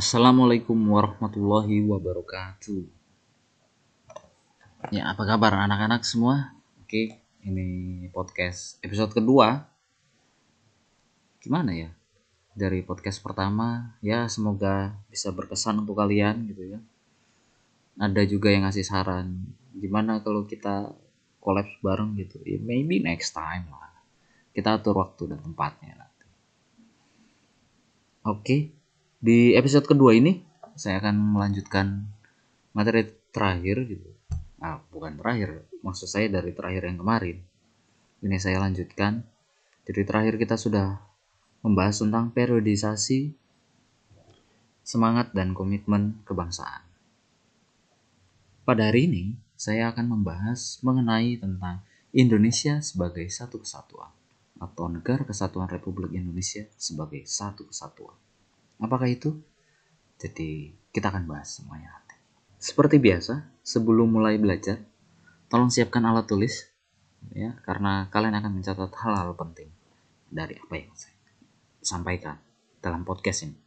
Assalamualaikum warahmatullahi wabarakatuh. Ya, apa kabar anak-anak semua? Oke, ini podcast episode kedua. Gimana ya? Dari podcast pertama, ya semoga bisa berkesan untuk kalian gitu ya. Ada juga yang ngasih saran, gimana kalau kita collab bareng gitu. Ya, maybe next time lah. Kita atur waktu dan tempatnya nanti. Oke, di episode kedua ini saya akan melanjutkan materi terakhir gitu. Ah, bukan terakhir, maksud saya dari terakhir yang kemarin. Ini saya lanjutkan. Jadi terakhir kita sudah membahas tentang periodisasi semangat dan komitmen kebangsaan. Pada hari ini, saya akan membahas mengenai tentang Indonesia sebagai satu kesatuan atau Negara Kesatuan Republik Indonesia sebagai satu kesatuan. Apakah itu? Jadi kita akan bahas semuanya nanti. Seperti biasa, sebelum mulai belajar, tolong siapkan alat tulis ya karena kalian akan mencatat hal-hal penting dari apa yang saya sampaikan dalam podcast ini.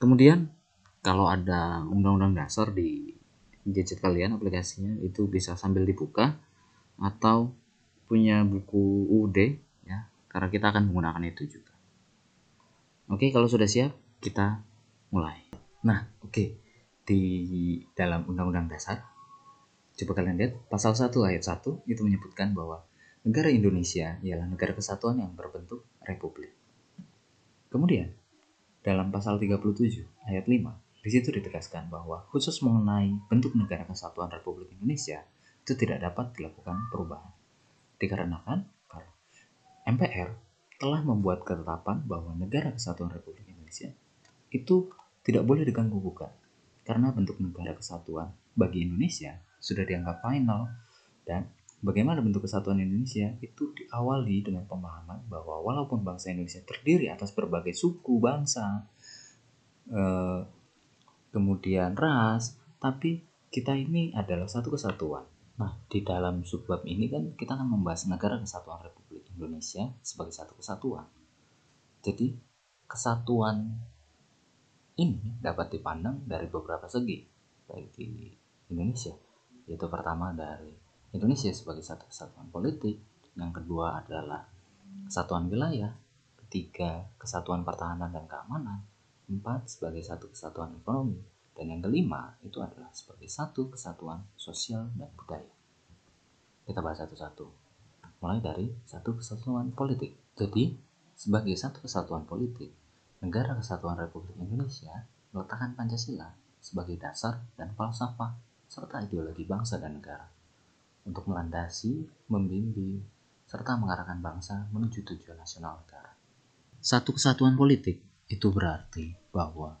Kemudian kalau ada undang-undang dasar di gadget kalian aplikasinya itu bisa sambil dibuka atau punya buku UUD ya karena kita akan menggunakan itu juga. Oke, kalau sudah siap, kita mulai. Nah, oke. Di dalam Undang-Undang Dasar, coba kalian lihat, pasal 1 ayat 1 itu menyebutkan bahwa negara Indonesia ialah negara kesatuan yang berbentuk republik. Kemudian, dalam pasal 37 ayat 5, di situ ditegaskan bahwa khusus mengenai bentuk negara kesatuan Republik Indonesia itu tidak dapat dilakukan perubahan. Dikarenakan MPR telah membuat ketetapan bahwa negara kesatuan Republik Indonesia itu tidak boleh diganggu gugat karena bentuk negara kesatuan bagi Indonesia sudah dianggap final dan bagaimana bentuk kesatuan Indonesia itu diawali dengan pemahaman bahwa walaupun bangsa Indonesia terdiri atas berbagai suku bangsa eh, kemudian ras tapi kita ini adalah satu kesatuan. Nah, di dalam subbab ini kan kita akan membahas negara kesatuan Republik Indonesia sebagai satu kesatuan. Jadi, kesatuan ini dapat dipandang dari beberapa segi, baik di Indonesia, yaitu pertama dari Indonesia sebagai satu kesatuan politik, yang kedua adalah kesatuan wilayah, ketiga kesatuan pertahanan dan keamanan, empat sebagai satu kesatuan ekonomi, dan yang kelima itu adalah sebagai satu kesatuan sosial dan budaya. Kita bahas satu-satu. Mulai dari satu kesatuan politik. Jadi, sebagai satu kesatuan politik, negara kesatuan Republik Indonesia meletakkan Pancasila sebagai dasar dan falsafah serta ideologi bangsa dan negara untuk melandasi, membimbing, serta mengarahkan bangsa menuju tujuan nasional negara. Satu kesatuan politik itu berarti bahwa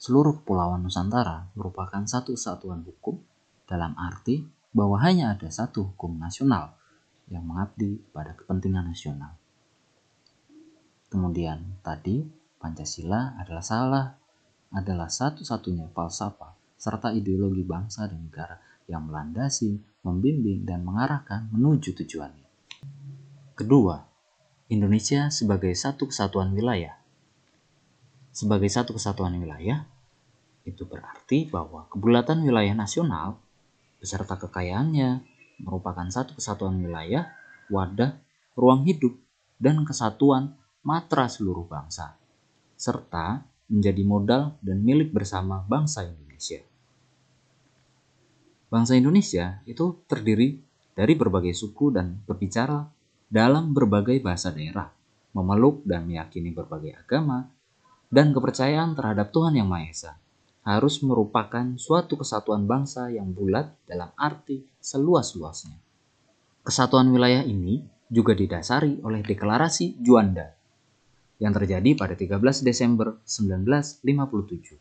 seluruh kepulauan Nusantara merupakan satu kesatuan hukum dalam arti bahwa hanya ada satu hukum nasional yang mengabdi pada kepentingan nasional. Kemudian tadi Pancasila adalah salah adalah satu-satunya falsafah serta ideologi bangsa dan negara yang melandasi, membimbing, dan mengarahkan menuju tujuannya. Kedua, Indonesia sebagai satu kesatuan wilayah. Sebagai satu kesatuan wilayah, itu berarti bahwa kebulatan wilayah nasional beserta kekayaannya merupakan satu kesatuan wilayah, wadah, ruang hidup, dan kesatuan matra seluruh bangsa, serta menjadi modal dan milik bersama bangsa Indonesia. Bangsa Indonesia itu terdiri dari berbagai suku dan berbicara dalam berbagai bahasa daerah, memeluk dan meyakini berbagai agama, dan kepercayaan terhadap Tuhan Yang Maha Esa harus merupakan suatu kesatuan bangsa yang bulat dalam arti seluas-luasnya. Kesatuan wilayah ini juga didasari oleh deklarasi Juanda yang terjadi pada 13 Desember 1957.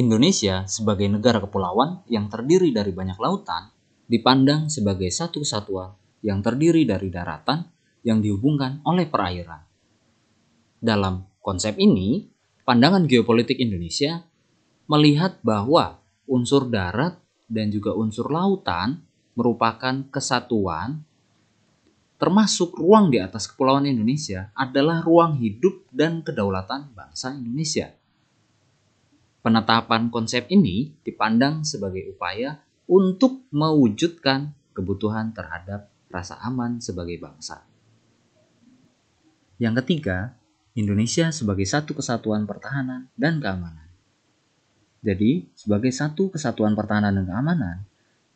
Indonesia sebagai negara kepulauan yang terdiri dari banyak lautan dipandang sebagai satu kesatuan yang terdiri dari daratan yang dihubungkan oleh perairan. Dalam konsep ini, pandangan geopolitik Indonesia melihat bahwa unsur darat dan juga unsur lautan merupakan kesatuan termasuk ruang di atas kepulauan Indonesia adalah ruang hidup dan kedaulatan bangsa Indonesia. Penetapan konsep ini dipandang sebagai upaya untuk mewujudkan kebutuhan terhadap rasa aman sebagai bangsa. Yang ketiga, Indonesia sebagai satu kesatuan pertahanan dan keamanan. Jadi, sebagai satu kesatuan pertahanan dan keamanan,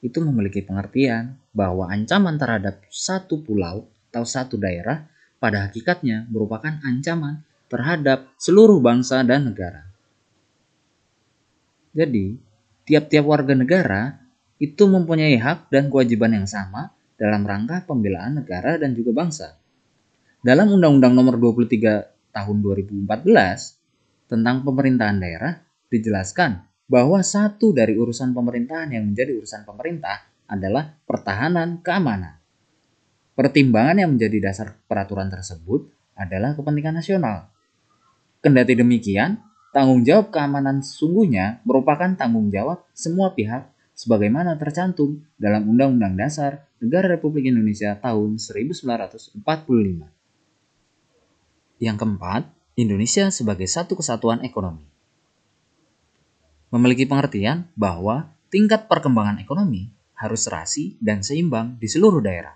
itu memiliki pengertian bahwa ancaman terhadap satu pulau atau satu daerah pada hakikatnya merupakan ancaman terhadap seluruh bangsa dan negara. Jadi, tiap-tiap warga negara itu mempunyai hak dan kewajiban yang sama dalam rangka pembelaan negara dan juga bangsa. Dalam Undang-Undang Nomor 23 Tahun 2014 tentang pemerintahan daerah dijelaskan bahwa satu dari urusan pemerintahan yang menjadi urusan pemerintah adalah pertahanan keamanan. Pertimbangan yang menjadi dasar peraturan tersebut adalah kepentingan nasional. Kendati demikian, tanggung jawab keamanan sesungguhnya merupakan tanggung jawab semua pihak sebagaimana tercantum dalam Undang-Undang Dasar Negara Republik Indonesia tahun 1945. Yang keempat, Indonesia sebagai satu kesatuan ekonomi. Memiliki pengertian bahwa tingkat perkembangan ekonomi harus serasi dan seimbang di seluruh daerah,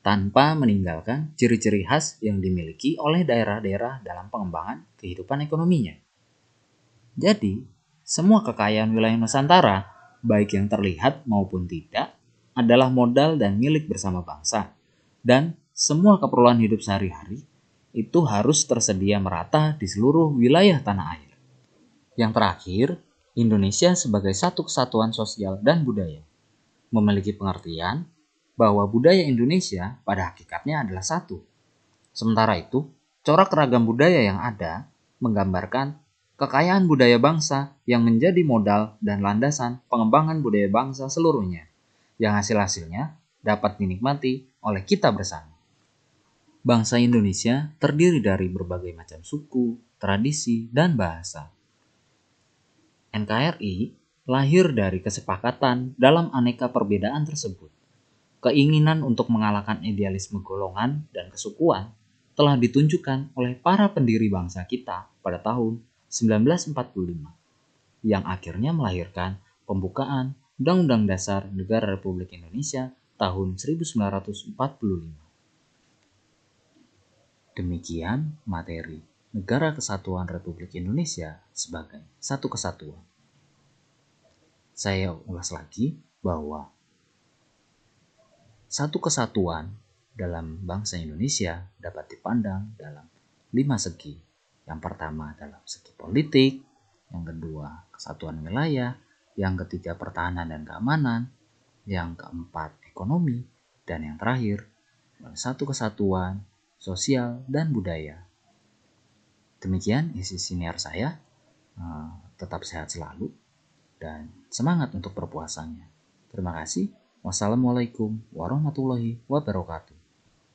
tanpa meninggalkan ciri-ciri khas yang dimiliki oleh daerah-daerah dalam pengembangan kehidupan ekonominya. Jadi, semua kekayaan wilayah Nusantara baik yang terlihat maupun tidak, adalah modal dan milik bersama bangsa. Dan semua keperluan hidup sehari-hari itu harus tersedia merata di seluruh wilayah tanah air. Yang terakhir, Indonesia sebagai satu kesatuan sosial dan budaya memiliki pengertian bahwa budaya Indonesia pada hakikatnya adalah satu. Sementara itu, corak ragam budaya yang ada menggambarkan kekayaan budaya bangsa yang menjadi modal dan landasan pengembangan budaya bangsa seluruhnya, yang hasil-hasilnya dapat dinikmati oleh kita bersama. Bangsa Indonesia terdiri dari berbagai macam suku, tradisi, dan bahasa. NKRI lahir dari kesepakatan dalam aneka perbedaan tersebut. Keinginan untuk mengalahkan idealisme golongan dan kesukuan telah ditunjukkan oleh para pendiri bangsa kita pada tahun 1945 yang akhirnya melahirkan pembukaan Undang-Undang Dasar Negara Republik Indonesia tahun 1945. Demikian materi Negara Kesatuan Republik Indonesia sebagai satu kesatuan. Saya ulas lagi bahwa satu kesatuan dalam bangsa Indonesia dapat dipandang dalam lima segi yang pertama adalah segi politik, yang kedua kesatuan wilayah, yang ketiga pertahanan dan keamanan, yang keempat ekonomi, dan yang terakhir satu kesatuan sosial dan budaya. Demikian isi siniar saya. Eh, tetap sehat selalu dan semangat untuk berpuasanya. Terima kasih. Wassalamualaikum warahmatullahi wabarakatuh.